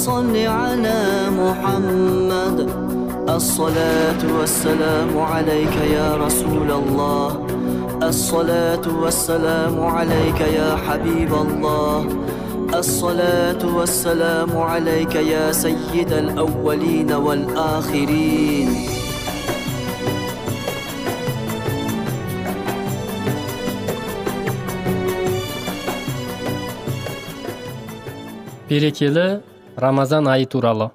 صل على محمد. الصلاة والسلام عليك يا رسول الله. الصلاة والسلام عليك يا حبيب الله. الصلاة والسلام عليك يا سيد الأولين والآخرين. Берекелі рамазан айы туралы.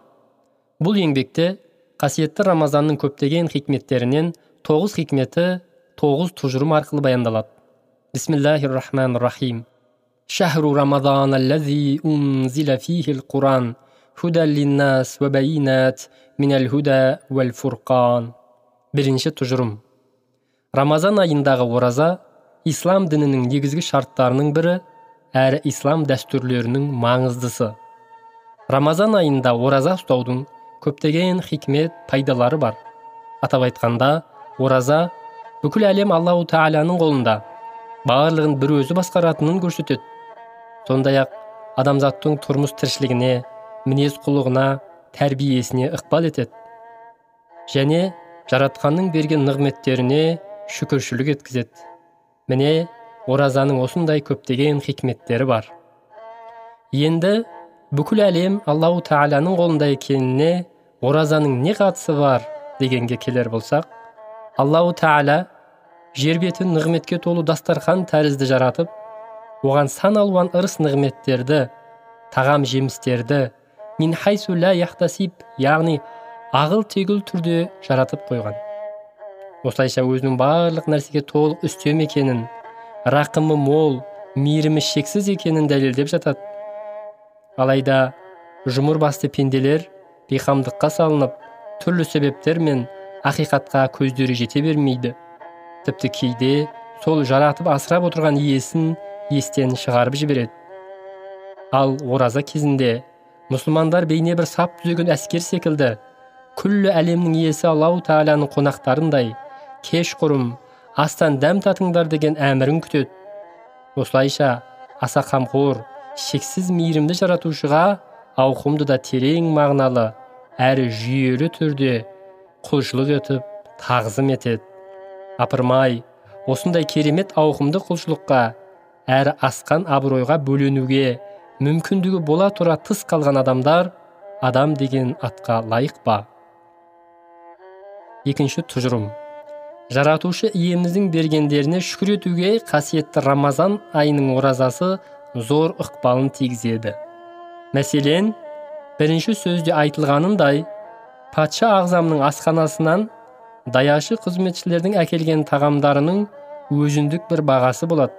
Бұл еңбекте қасиетті рамазанның көптеген хикметтерінен тоғыз хикметі тоғыз тұжырым арқылы баяндалады. Бисмиллахи рахмани рахим шахру рамазан тұжырым. Рамазан айындағы ораза ислам дінінің негізгі шарттарының бірі әрі ислам дәстүрлерінің маңыздысы. Рамазан айында ораза ұстаудың көптеген хикмет пайдалары бар. Атап айтқанда ораза бүкіл әлем аллау тағаланың қолында. Барлығын бір өзі басқаратынын көрсетеді. Сондай ақ адамзаттың тұрмыс тіршілігіне мінез құлығына тәрбиесіне ықпал етеді. Және жаратқанның берген нығметтеріне шүкіршілік еткізеді. Міне оразаның осындай көптеген хикметтері бар. Енді бүкіл әлем аллау тағаланың қолында екеніне оразаның не қатысы бар дегенге келер болсақ аллау тағала жер бетін нығметке толы дастархан тәрізді жаратып оған сан алуан ырыс нығметтерді тағам жемістерді мин ля яхтасиб яғни ағыл тегіл түрде жаратып қойған. Осылайша өзінің барлық нәрсеге толық үстем екенін рақымы мол мейірімі шексіз екенін дәлелдеп жатады алайда жұмыр басты пенделер бейқамдыққа салынып түрлі себептермен ақиқатқа көздері жете бермейді. Тіпті кейде сол жаратып асырап отырған иесін естен шығарып жібереді. Ал ораза кезінде мұсылмандар бейне бір сап түзеген әскер секілді күллі әлемнің иесі аллау тағаланың қонақтарындай кешқұрым астан дәм татыңдар деген әмірін күтеді. Осылайша аса қамқор шексіз мейірімді жаратушыға ауқымды да терең мағыналы әрі жүйелі түрде құлшылық етіп тағзым етеді. Апырмай осындай керемет ауқымды құлшылыққа әрі асқан абыройға бөленуге мүмкіндігі бола тұра тыс қалған адамдар адам деген атқа лайық па? Екінші тұжырым. Жаратушы иеміздің бергендеріне шүкір етуге қасиетті рамазан айының оразасы зор ықпалын тигізеді мәселен бірінші сөзде айтылғанындай патша ағзамның асханасынан даяшы қызметшілердің әкелген тағамдарының өзіндік бір бағасы болады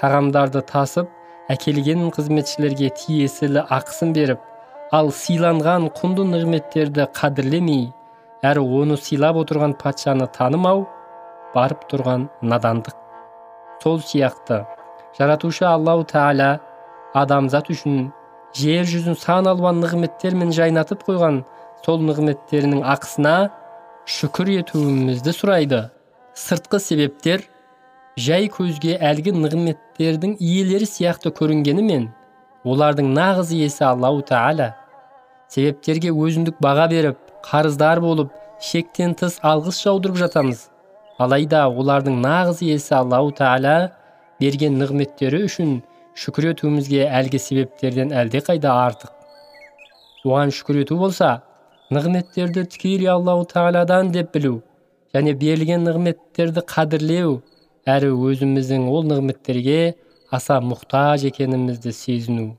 тағамдарды тасып әкелген қызметшілерге тиесілі ақысын беріп ал сыйланған құнды нығметтерді қадірлемей әрі оны сыйлап отырған патшаны танымау барып тұрған надандық сол сияқты жаратушы аллау тағала адамзат үшін жер жүзін сан алуан нығметтермен жайнатып қойған сол нығметтерінің ақысына шүкір етуімізді сұрайды сыртқы себептер жай көзге әлгі нығметтердің иелері сияқты көрінгенімен олардың нағыз иесі аллау тағала себептерге өзіндік баға беріп қарыздар болып шектен тыс алғыс жаудырып жатамыз алайда олардың нағыз иесі аллау тағала берген нығметтері үшін шүкір етуімізге әлгі себептерден әлдеқайда артық. Оған шүкір ету болса нығметтерді тікелей аллау тағаладан деп білу және берілген нығметтерді қадірлеу әрі өзіміздің ол нығметтерге аса мұқтаж екенімізді сезіну.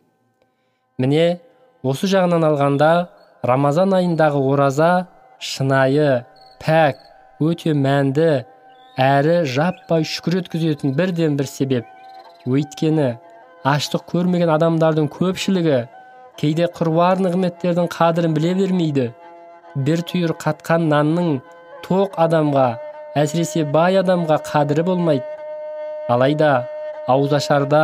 Міне осы жағынан алғанда рамазан айындағы ораза шынайы пәк өте мәнді әрі жаппай шүкір еткізетін бірден бір себеп. Өйткені аштық көрмеген адамдардың көпшілігі кейде қыруар нығметтердің қадірін біле бермейді. Бір түйір қатқан нанның тоқ адамға әсіресе бай адамға қадірі болмайды. Алайда ауызашарда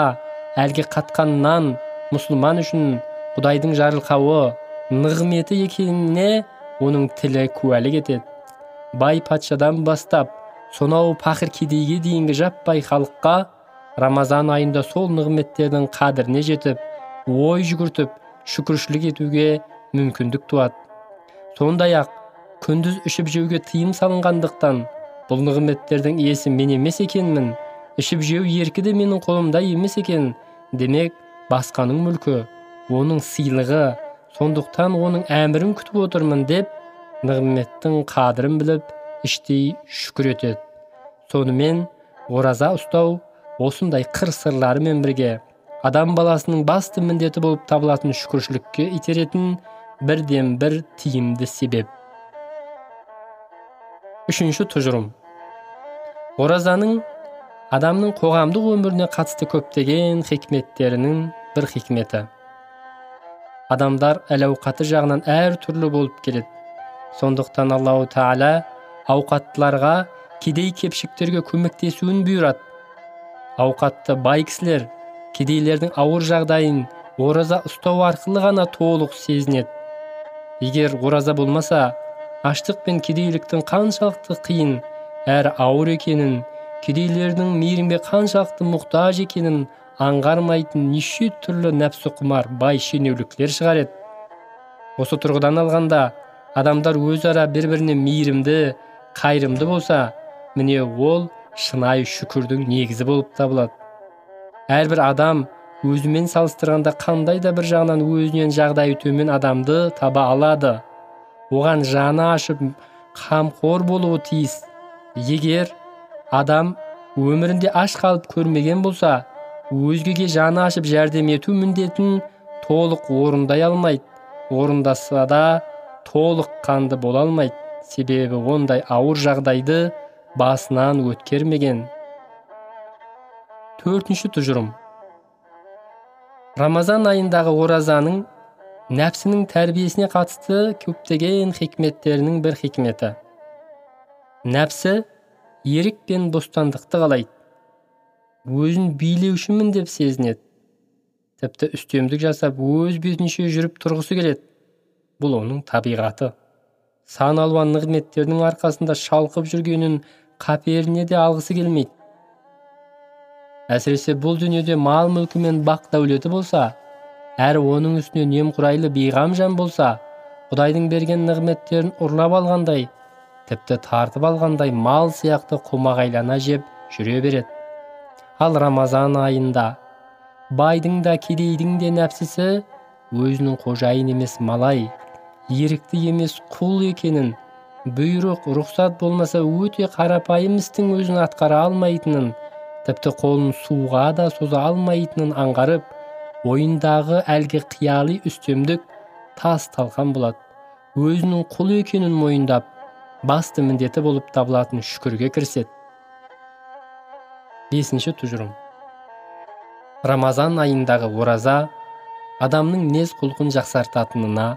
әлгі қатқан нан мұсылман үшін құдайдың жарылқауы нығметі екеніне оның тілі куәлік етеді. Бай патшадан бастап сонау пақыр кедейге дейінгі жаппай халыққа рамазан айында сол нығметтердің қадіріне жетіп ой жүгіртіп шүкіршілік етуге мүмкіндік туады. Сондай ақ күндіз ішіп жеуге тыйым салынғандықтан бұл нығметтердің иесі мен емес екенмін ішіп жеу еркі де менің қолымда емес екен демек басқаның мүлкі оның сыйлығы сондықтан оның әмірін күтіп отырмын деп нығметтің қадірін біліп іштей шүкір етеді сонымен ораза ұстау осындай қыр сырларымен бірге адам баласының басты міндеті болып табылатын шүкіршілікке итеретін бірден бір тиімді себеп. Үшінші тұжырым. Оразаның адамның қоғамдық өміріне қатысты көптеген хикметтерінің бір хикметі. Адамдар әл ауқаты жағынан әр түрлі болып келеді. Сондықтан аллау тағала ауқаттыларға кедей кепшіктерге көмектесуін бұйырады. Ауқатты бай кісілер кедейлердің ауыр жағдайын ораза ұстау арқылы ғана толық сезінеді. Егер ораза болмаса аштық пен кедейліктің қаншалықты қиын әрі ауыр екенін кедейлердің мейірімге қаншалықты мұқтаж екенін аңғармайтын неше түрлі нәпсі құмар бай шенеуліктер шығар еді осы тұрғыдан алғанда адамдар өзара бір біріне мейірімді қайырымды болса міне ол шынайы шүкірдің негізі болып табылады. Әрбір адам өзімен салыстырғанда қандай да бір жағынан өзінен жағдайы төмен адамды таба алады. Оған жаны ашып қамқор болуы тиіс. Егер адам өмірінде аш қалып көрмеген болса өзгеге жаны ашып жәрдем ету міндетін толық орындай алмайды. Орындаса да толық қанды бола алмайды. Себебі ондай ауыр жағдайды басынан өткермеген. Төртінші тұжырым. Рамазан айындағы оразаның нәпсінің тәрбиесіне қатысты көптеген хикметтерінің бір хикметі. Нәпсі ерік пен бостандықты қалайды. Өзін билеушімін деп сезінеді. Тіпті үстемдік жасап өз бетінше жүріп тұрғысы келеді. Бұл оның табиғаты. Сан алуан нығметтердің арқасында шалқып жүргенін қаперіне де алғысы келмейді. Әсіресе бұл дүниеде мал мүлкі мен бақ дәулеті болса әрі оның үстіне немқұрайлы бейғам жан болса құдайдың берген нығметтерін ұрлап алғандай тіпті тартып алғандай мал сияқты қомағайлана жеп жүре береді. Ал рамазан айында байдың да кедейдің де нәпсісі өзінің қожайын емес малай ерікті емес құл екенін бұйрық рұқсат болмаса өте қарапайым істің өзін атқара алмайтынын тіпті қолын суға да соза алмайтынын аңғарып ойындағы әлгі қияли үстемдік тас талқан болады. Өзінің құл екенін мойындап басты міндеті болып табылатын шүкірге кіріседі. Бесінші тұжырым. Рамазан айындағы ораза адамның мінез құлқын жақсартатынына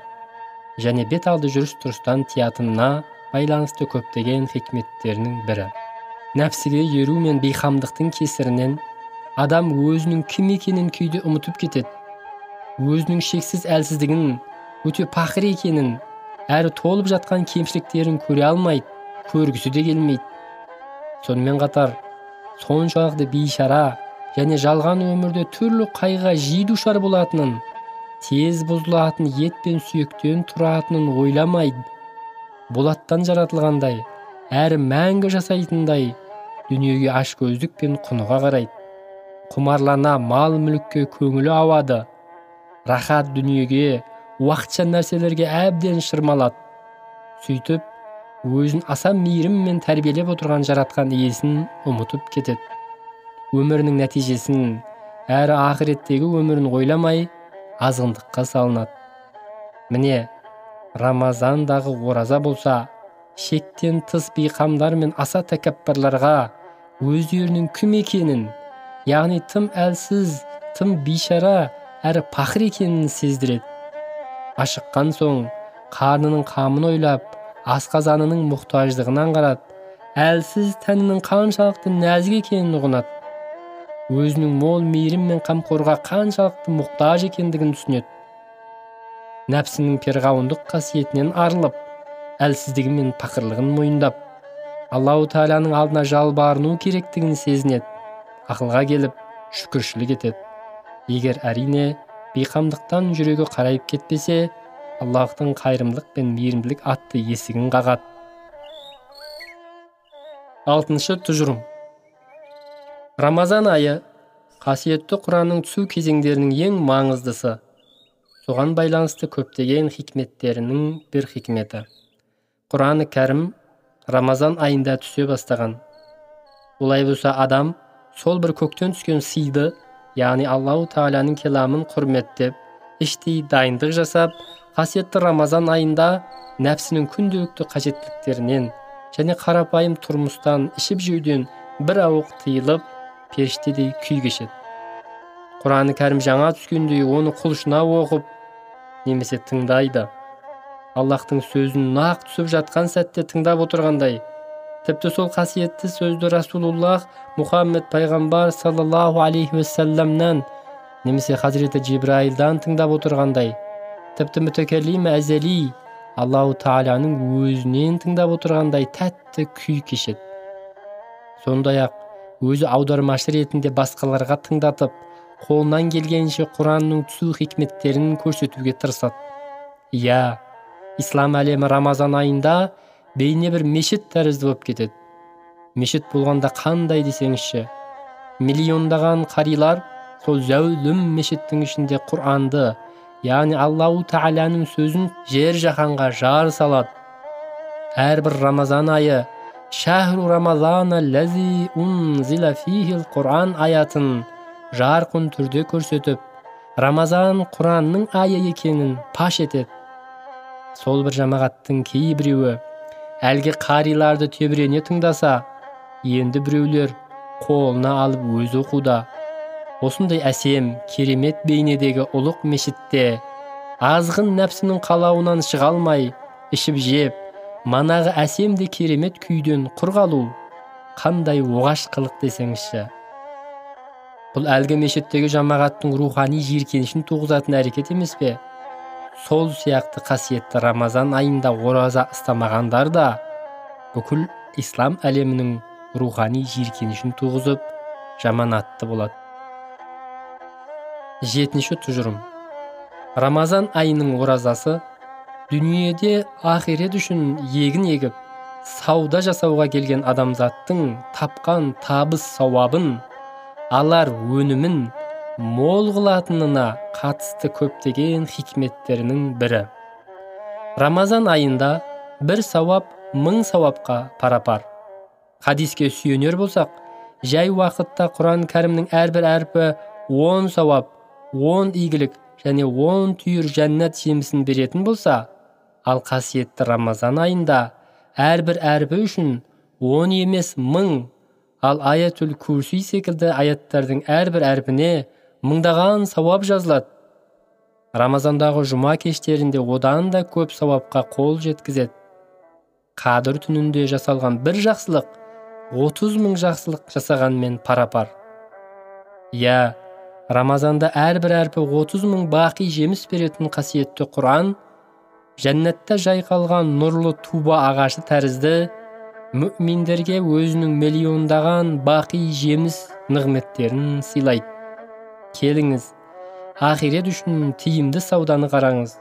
және бет алды жүріс тұрыстан тиятынына байланысты көптеген хикметтерінің бірі. Нәпсіге еру мен бейқамдықтың кесірінен адам өзінің кім екенін кейде ұмытып кетеді. Өзінің шексіз әлсіздігін өте пақыр екенін әрі толып жатқан кемшіліктерін көре алмайды көргісі де келмейді. Сонымен қатар соншалықты бейшара және жалған өмірде түрлі қайғыға жиі душар болатынын тез бұзылатын ет пен сүйектен тұратынын ойламайды болаттан жаратылғандай әрі мәңгі жасайтындай дүниеге ашкөздік пен құныға қарайды. Құмарлана мал мүлікке көңілі ауады. Рахат дүниеге уақытша нәрселерге әбден шырмалады. Сөйтіп өзін аса мейіріммен тәрбиелеп отырған жаратқан иесін ұмытып кетеді. Өмірінің нәтижесін әрі ақыреттегі өмірін ойламай азғындыққа салынады. Міне рамазандағы ораза болса шектен тыс бейқамдар мен аса тәкаппарларға өздерінің кім екенін яғни тым әлсіз тым бейшара әрі пақыр екенін сездіреді. Ашыққан соң қарнының қамын ойлап асқазанының мұқтаждығын аңғарады. Әлсіз тәнінің қаншалықты нәзік екенін ұғынады. Өзінің мол мейірім мен қамқорға қаншалықты мұқтаж екендігін түсінеді. Нәпсінің перғауындық қасиетінен арылып әлсіздігі мен пақырлығын мойындап аллау тағаланың алдына жалбарыну керектігін сезінеді ақылға келіп шүкіршілік етеді. Егер әрине бейқамдықтан жүрегі қарайып кетпесе аллахтың қайырымдылық пен мейірімділік атты есігін қағады. Алтыншы тұжырым. Рамазан айы қасиетті құранның түсу кезеңдерінің ең маңыздысы соған байланысты көптеген хикметтерінің бір хикметі. Құраны кәрім рамазан айында түсе бастаған. Олай болса адам сол бір көктен түскен сыйды яғни аллаху тағаланың келамын құрметтеп іштей дайындық жасап қасиетті рамазан айында нәпсінің күнделікті қажеттіліктерінен және қарапайым тұрмыстан ішіп жеуден бір ауық тыйылып періштедей күй кешеді. Құраны кәрім жаңа түскендей оны құлшына оқып немесе тыңдайды аллахтың сөзін нақ түсіп жатқан сәтте тыңдап отырғандай тіпті сол қасиетті сөзді расулуллах мұхаммед пайғамбар саллаллаху алейхи уассаламнан немесе хазіреті жибраилдан тыңдап отырғандай тіпті мүтекеллим әзели аллаху тағаланың өзінен тыңдап отырғандай тәтті күй кешеді. Сондай ақ өзі аудармашы ретінде басқаларға тыңдатып қолынан келгенше құранның түсу хикметтерін көрсетуге тырысады. Иә ислам әлемі рамазан айында бейне бір мешіт тәрізді болып кетеді. Мешіт болғанда қандай десеңізші? Миллиондаған қарилар сол зәулім мешіттің ішінде құранды яғни аллаху тағаланың сөзін жер жаһанға жар салады. Әрбір рамазан айы шахру рамазана ләзи унзила фихил құран аятын жарқын түрде көрсетіп рамазан құранның айы екенін паш етеді сол бір жамағаттың кейбіреуі әлгі қариларды тебірене тыңдаса енді біреулер қолына алып өзі оқуда осындай әсем керемет бейнедегі ұлық мешітте азғын нәпсінің қалауынан шыға алмай ішіп жеп манағы әсем де керемет күйден құр қалу қандай оғаш қылық десеңізші. Бұл әлгі мешіттегі жамағаттың рухани жиіркенішін туғызатын әрекет емес пе? Сол сияқты қасиетті рамазан айында ораза ұстамағандар да бүкіл ислам әлемінің рухани жиіркенішін туғызып жаманатты болады. Жетінші тұжырым. Рамазан айының оразасы дүниеде ақирет үшін егін егіп сауда жасауға келген адамзаттың тапқан табыс сауабын алар өнімін мол қылатынына қатысты көптеген хикметтерінің бірі. Рамазан айында бір сауап мың сауапқа парапар. Хадиске сүйенер болсақ жай уақытта құран кәрімнің әрбір әрпі он сауап он игілік және он түйір жәннат жемісін беретін болса ал қасиетті рамазан айында әрбір әрпі үшін он емес мың ал аятүл курси секілді аяттардың әрбір әрпіне мыңдаған сауап жазылады. Рамазандағы жұма кештерінде одан да көп сауапқа қол жеткізеді. Қадір түнінде жасалған бір жақсылық 30 мың жақсылық жасағанмен пара-пар. Иә рамазанда әрбір әрпі 30 мың бақи жеміс беретін қасиетті құран жәннатта жайқалған нұрлы туба ағашы тәрізді мүминдерге өзінің миллиондаған бақи жеміс нығметтерін сыйлайды. Келіңіз ақирет үшін тиімді сауданы қараңыз.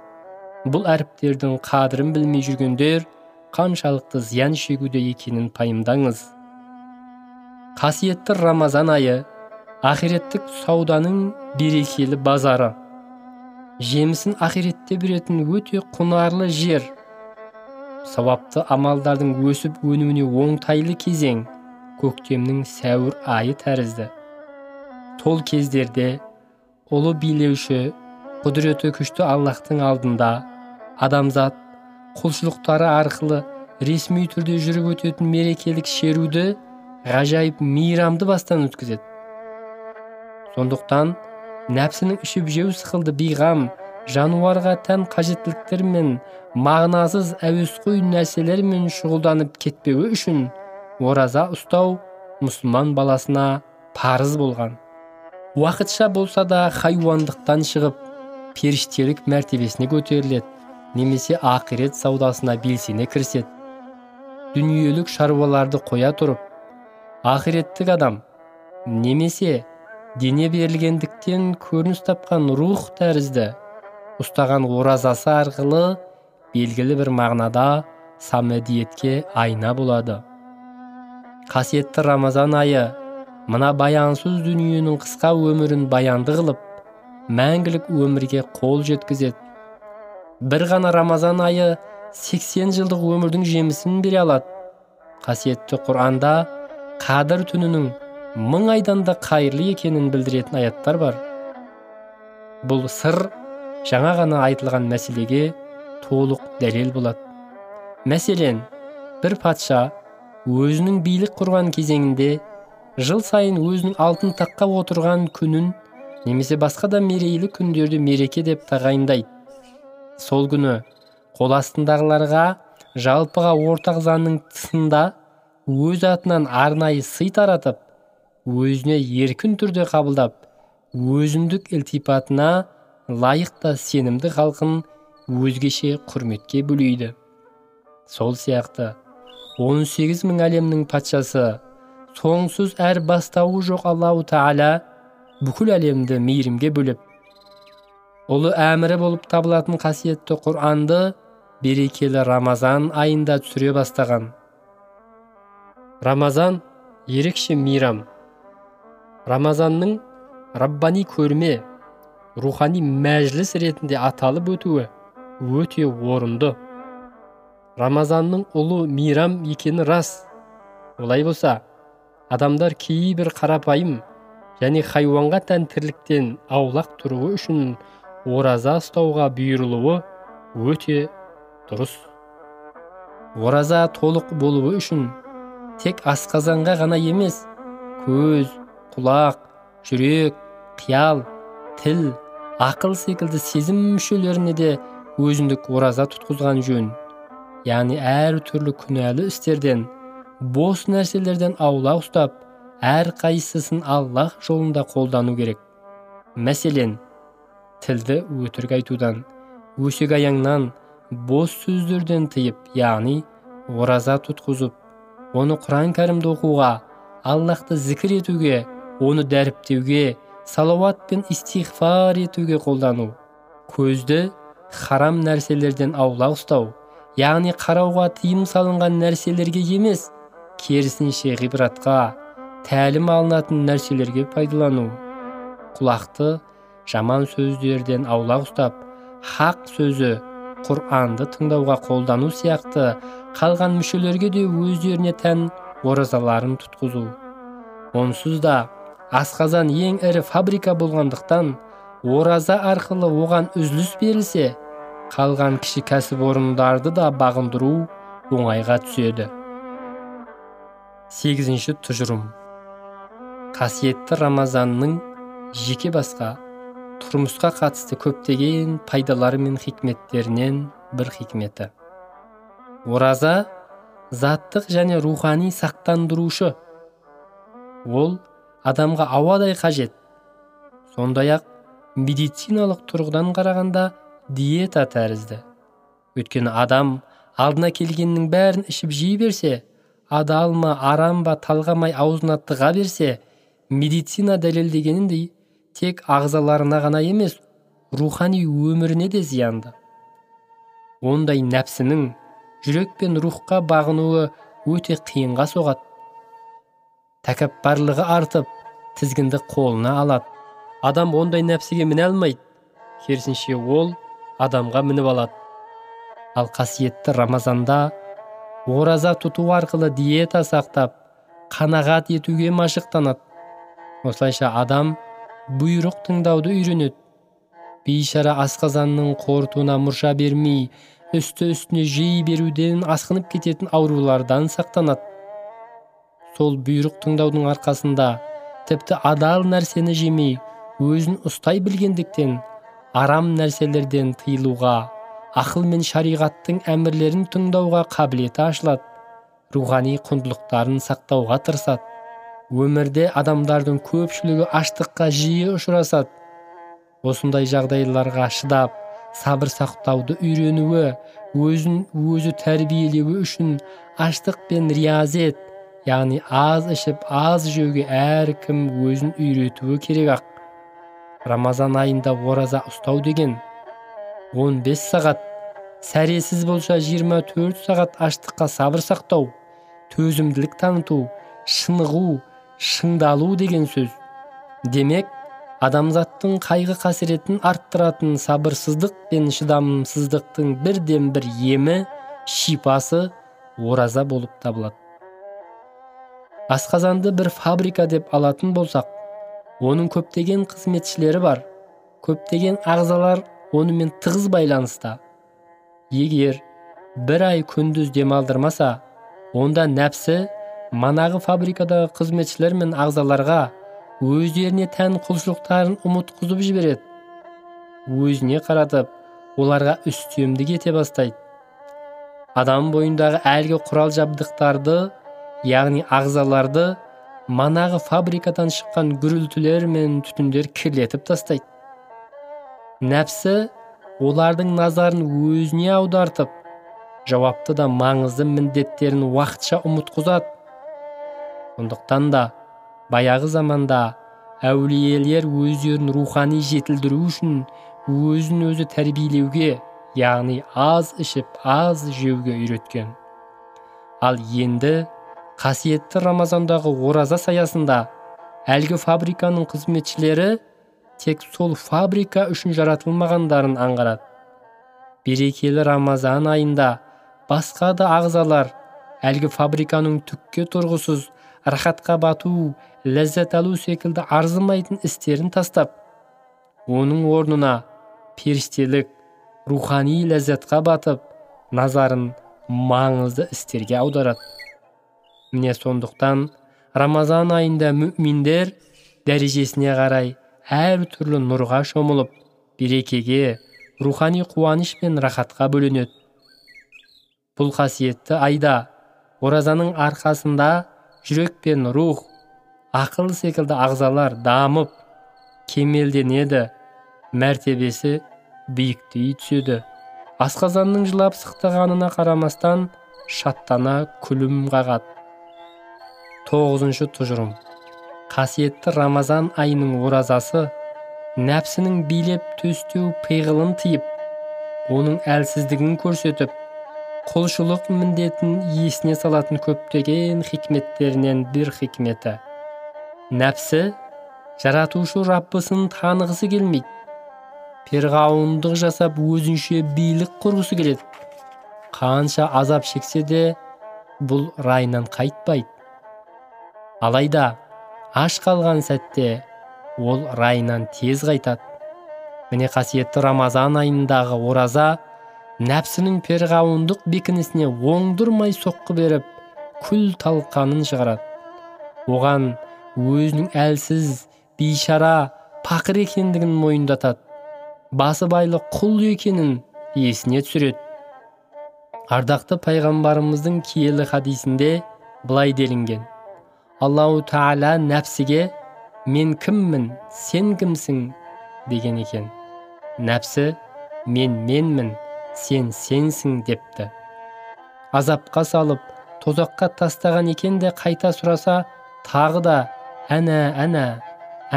Бұл әріптердің қадірін білмей жүргендер қаншалықты зиян шегуде екенін пайымдаңыз. Қасиетті рамазан айы ақиреттік сауданың берекелі базары. Жемісін ақиретте беретін өте құнарлы жер. Сауапты амалдардың өсіп өнуіне оңтайлы кезең көктемнің сәуір айы тәрізді. Сол кездерде ұлы билеуші құдіреті күшті аллахтың алдында адамзат құлшылықтары арқылы ресми түрде жүріп өтетін мерекелік шеруді ғажайып мейрамды бастан өткізеді. Сондықтан нәпсінің ішіп жеу сықылды бейғам жануарға тән қажеттіліктер мен мағынасыз әуесқой нәрселермен шұғылданып кетпеуі үшін ораза ұстау мұсылман баласына парыз болған. Уақытша болса да хайуандықтан шығып періштелік мәртебесіне көтеріледі немесе ақирет саудасына белсене кіріседі. Дүниелік шаруаларды қоя тұрып ақиреттік адам немесе дене берілгендіктен көрініс тапқан рух тәрізді. Ұстаған оразасы арқылы белгілі бір мағынада самедиетке айна болады. Қасиетті рамазан айы мына баянсыз дүниенің қысқа өмірін баянды қылып мәңгілік өмірге қол жеткізеді. Бір ғана рамазан айы 80 жылдық өмірдің жемісін бере алады. Қасиетті құранда қадір түнінің мың айдан да қайырлы екенін білдіретін аяттар бар. Бұл сыр жаңа ғана айтылған мәселеге толық дәлел болады. Мәселен бір патша өзінің билік құрған кезеңінде жыл сайын өзінің алтын таққа отырған күнін немесе басқа да мерейлі күндерді мереке деп тағайындайды. Сол күні қол астындағыларға жалпыға ортақ заңның тысында өз атынан арнайы сый таратып өзіне еркін түрде қабылдап өзіндік ілтипатына лайықты сенімді халқын өзгеше құрметке бөлейді. Сол сияқты 18 мың әлемнің патшасы соңсыз әр бастауы жоқ аллау тағала бүкіл әлемді мейірімге бөліп ұлы әмірі болып табылатын қасиетті құранды берекелі рамазан айында түсіре бастаған. Рамазан ерекше мейрам. Рамазанның раббани көрме рухани мәжіліс ретінде аталып өтуі өте орынды. Рамазанның ұлы мейрам екені рас. Олай болса адамдар кейбір қарапайым және хайуанға тән тірліктен аулақ тұруы үшін ораза ұстауға бұйырылуы өте дұрыс. Ораза толық болуы үшін тек асқазанға ғана емес көз құлақ жүрек қиял тіл ақыл секілді сезім мүшелеріне де өзіндік ораза тұтқызған жөн. Яғни әр түрлі күнәлі істерден бос нәрселерден аулақ ұстап әр қайсысын аллах жолында қолдану керек. Мәселен тілді өтірік айтудан өсек аяңнан бос сөздерден тыйып яғни ораза тұтқызып оны құран кәрімді оқуға аллахты зікір етуге оны дәріптеуге салауат пен истихфар етуге қолдану. Көзді харам нәрселерден аулақ ұстау яғни қарауға тыйым салынған нәрселерге емес керісінше ғибратқа тәлім алынатын нәрселерге пайдалану. Құлақты жаман сөздерден аулақ ұстап хақ сөзі құранды тыңдауға қолдану сияқты қалған мүшелерге де өздеріне тән оразаларын тұтқызу. Онсыз да асқазан ең ірі фабрика болғандықтан ораза арқылы оған үзіліс берілсе қалған кіші кәсіпорындарды да бағындыру оңайға түседі. Сегізінші тұжырым. Қасиетті рамазанның жеке басқа тұрмысқа қатысты көптеген пайдалары мен хикметтерінен бір хикметі. Ораза заттық және рухани сақтандырушы. Ол адамға ауадай қажет. Сондай ақ медициналық тұрғыдан қарағанда диета тәрізді. Өйткені адам алдына келгеннің бәрін ішіп жей берсе адал ма арам ба талғамай аузына тыға берсе медицина дәлелдегеніндей тек ағзаларына ғана емес рухани өміріне де зиянды. Ондай нәпсінің жүрек пен рухқа бағынуы өте қиынға соғады. Тәкаппарлығы артып тізгінді қолына алады. Адам ондай нәпсіге міне алмайды. Керісінше ол адамға мініп алады. Ал қасиетті рамазанда ораза тұту арқылы диета сақтап қанағат етуге машықтанады. Осылайша адам бұйрық тыңдауды үйренеді. Бейшара асқазанның қорытуына мұрша бермей үсті үстіне жей беруден асқынып кететін аурулардан сақтанады. Сол бұйрық тыңдаудың арқасында тіпті адал нәрсені жемей өзін ұстай білгендіктен арам нәрселерден тыйылуға ақыл мен шариғаттың әмірлерін тыңдауға қабілеті ашылады рухани құндылықтарын сақтауға тырысады өмірде адамдардың көпшілігі аштыққа жиі ұшырасады. Осындай жағдайларға шыдап сабыр сақтауды үйренуі өзін өзі тәрбиелеуі үшін аштық пен риязет яғни аз ішіп аз жеуге әркім өзін үйретуі керек ақ рамазан айында ораза ұстау деген 15 сағат сәресіз болса 24 сағат аштыққа сабыр сақтау төзімділік таныту шынығу шыңдалу деген сөз демек адамзаттың қайғы қасіретін арттыратын сабырсыздық пен шыдамсыздықтың бірден бір емі шипасы ораза болып табылады асқазанды бір фабрика деп алатын болсақ оның көптеген қызметшілері бар. Көптеген ағзалар онымен тығыз байланыста. Егер бір ай күндіз демалдырмаса онда нәпсі манағы фабрикадағы қызметшілер мен ағзаларға өздеріне тән құлшылықтарын ұмытқызып жібереді. Өзіне қаратып оларға үстемдік ете бастайды. Адам бойындағы әлгі құрал жабдықтарды яғни ағзаларды манағы фабрикадан шыққан гүрілтілер мен түтіндер кірлетіп тастайды. Нәпсі олардың назарын өзіне аудартып жауапты да маңызды міндеттерін уақытша ұмытқызады. Сондықтан да баяғы заманда әулиелер өздерін рухани жетілдіру үшін өзін өзі тәрбиелеуге яғни аз ішіп аз жеуге үйреткен. Ал енді қасиетті рамазандағы ораза саясында әлгі фабриканың қызметшілері тек сол фабрика үшін жаратылмағандарын аңғарады. Берекелі рамазан айында басқа да ағзалар әлгі фабриканың түкке тұрғысыз рахатқа бату ләззат алу секілді арзымайтын істерін тастап оның орнына періштелік рухани ләззатқа батып назарын маңызды істерге аударады. Міне сондықтан рамазан айында мүминдер дәрежесіне қарай әр түрлі нұрға шомылып берекеге рухани қуаныш пен рахатқа бөленеді бұл қасиетті айда оразаның арқасында жүрек пен рух ақыл секілді ағзалар дамып кемелденеді мәртебесі биіктей түседі. Асқазанның жылап сықтағанына қарамастан шаттана күлім қағады. Тоғызыншы тұжырым. Қасиетті рамазан айының оразасы нәпсінің билеп төстеу пиғылын тиіп оның әлсіздігін көрсетіп құлшылық міндетін есіне салатын көптеген хикметтерінен бір хикметі. Нәпсі жаратушы раббысын танығысы келмейді. Перғауындық жасап өзінше билік құрғысы келеді. Қанша азап шексе де бұл райынан қайтпайды. Алайда аш қалған сәтте ол райынан тез қайтады. Міне қасиетті рамазан айындағы ораза нәпсінің перғауындық бекінісіне оңдырмай соққы беріп күл талқанын шығарады. Оған өзінің әлсіз бейшара пақыр екендігін мойындатады. Басыбайлы құл екенін есіне түсіреді. Ардақты пайғамбарымыздың киелі хадисінде былай делінген. Аллау тағала нәпсіге мен кіммін сен кімсің деген екен нәпсі мен менмін сен сенсің депті азапқа салып тозаққа тастаған екен де қайта сұраса тағы да әнә әнә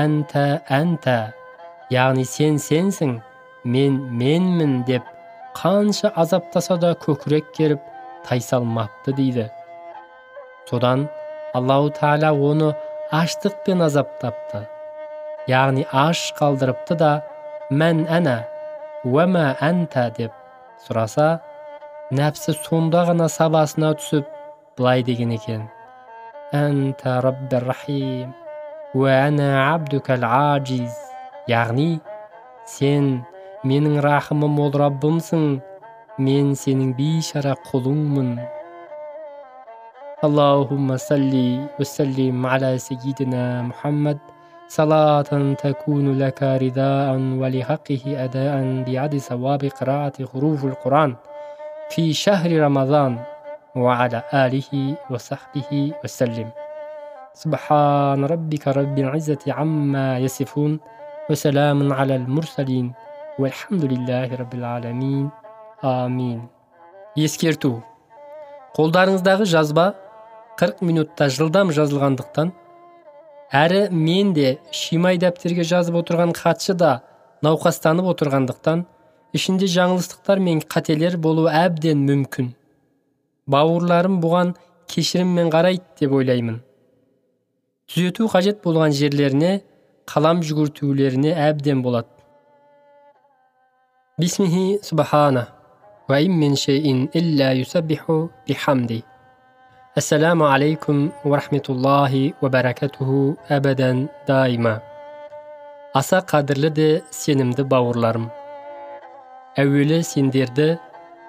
әнтә әнтә яғни сен сенсің мен менмін деп қанша азаптаса да көкірек керіп тайсалмапты дейді содан аллау тағала оны аштықпен азаптапты яғни аш қалдырыпты да мән әнә уәмә әнтә деп сұраса нәпсі сонда ғана сабасына түсіп былай деген екен. Әнтә рахим ажиз яғни сен менің рахымы мол раббымсың мен сенің бейшара құлыңмын اللهم صل وسلم على سيدنا محمد. صلاة تكون لك رداء ولحقه أداء بعد ثواب قراءة حروف القرآن في شهر رمضان. وعلى آله وصحبه وسلم. سبحان ربك رب العزة عما يصفون وسلام على المرسلين. والحمد لله رب العالمين. آمين. Ескерту қолдарыңыздағы жазба 40 минутта жылдам жазылғандықтан әрі мен де шимай дәптерге жазып отырған хатшы да науқастанып отырғандықтан ішінде жаңылыстықтар мен қателер болуы әбден мүмкін. Бауырларым бұған кешіріммен қарайды деп ойлаймын. Түзету қажет болған жерлеріне қалам жүгіртулеріне әбден болады. Бисмихи субхана мин шейин илля юсаббиху бихамди. Алейкум ва рахметуллахи ва баракатуху әбәдән дайма аса қадірлі де сенімді бауырларым әуелі сендерді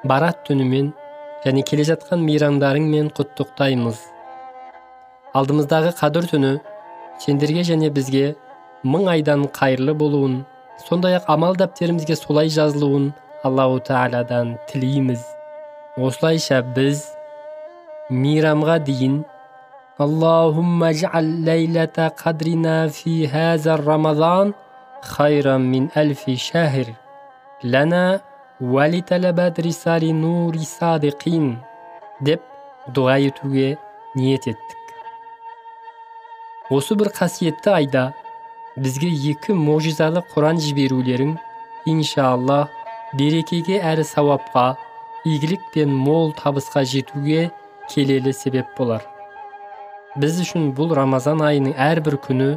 барат түнімен және келе жатқан мейрамдарыңмен құттықтаймыз алдымыздағы қадір түні сендерге және бізге мың айдан қайырлы болуын сондай ақ амал дәптерімізге солай жазылуын аллау тағаладан тілейміз осылайша біз мейрамға дейін аллахумма жал лайлата қадрина фи хаза рамазан хайрам мин әлфи шәһр ләна уәлитәләбәт рисали нури садиқин деп дұға етуге ниет еттік осы бір қасиетті айда бізге екі можизалы құран жіберулерің иншалла берекеге әрі сауапқа игілік пен мол табысқа жетуге келелі себеп болар. Біз үшін бұл рамазан айының әрбір күні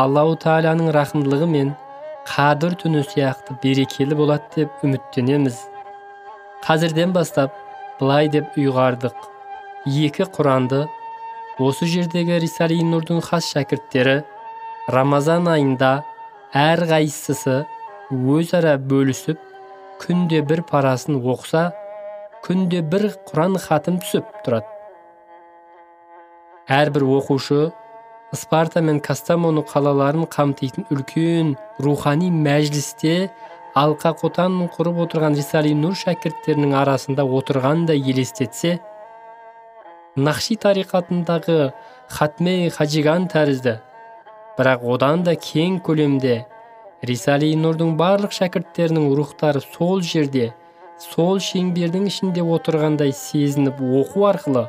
аллау тағаланың рақымдылығы мен қадір түні сияқты берекелі болады деп үміттенеміз. Қазірден бастап былай деп ұйғардық. Екі құранды осы жердегі рисали нұрдың хас шәкірттері рамазан айында әрқайсысы өзара бөлісіп күнде бір парасын оқса күнде бір құран хатым түсіп тұрады. Әрбір оқушы спарта мен кастамону қалаларын қамтитын үлкен рухани мәжілісте алқа қотан құрып отырған рисали нұр шәкірттерінің арасында отырғандай елестетсе нақши тариқатындағы хатме хажиган тәрізді. Бірақ одан да кең көлемде рисали нұрдың барлық шәкірттерінің рухтары сол жерде сол шеңбердің ішінде отырғандай сезініп оқу арқылы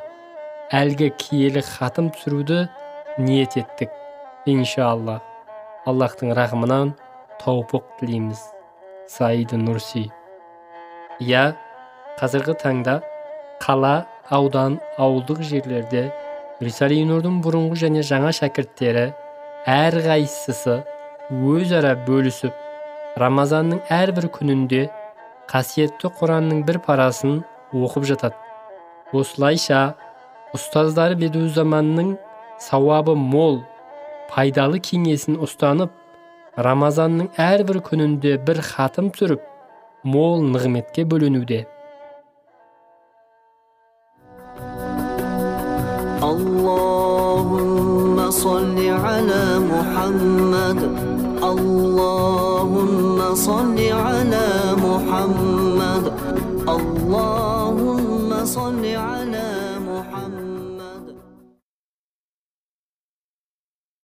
әлгі киелі хатым түсіруді ниет еттік иншалла. Аллахтың рахымынан тауфық тілейміз саиды нурси. Иә қазіргі таңда қала аудан ауылдық жерлерде рисали нұрдың бұрынғы және жаңа шәкірттері әрқайсысы өзара бөлісіп рамазанның әрбір күнінде қасиетті құранның бір парасын оқып жатады. Осылайша ұстаздары бедузаманның сауабы мол пайдалы кеңесін ұстанып рамазанның әрбір күнінде бір хатым түріп мол нығметке бөленуде. اللهم صل اللهم صل على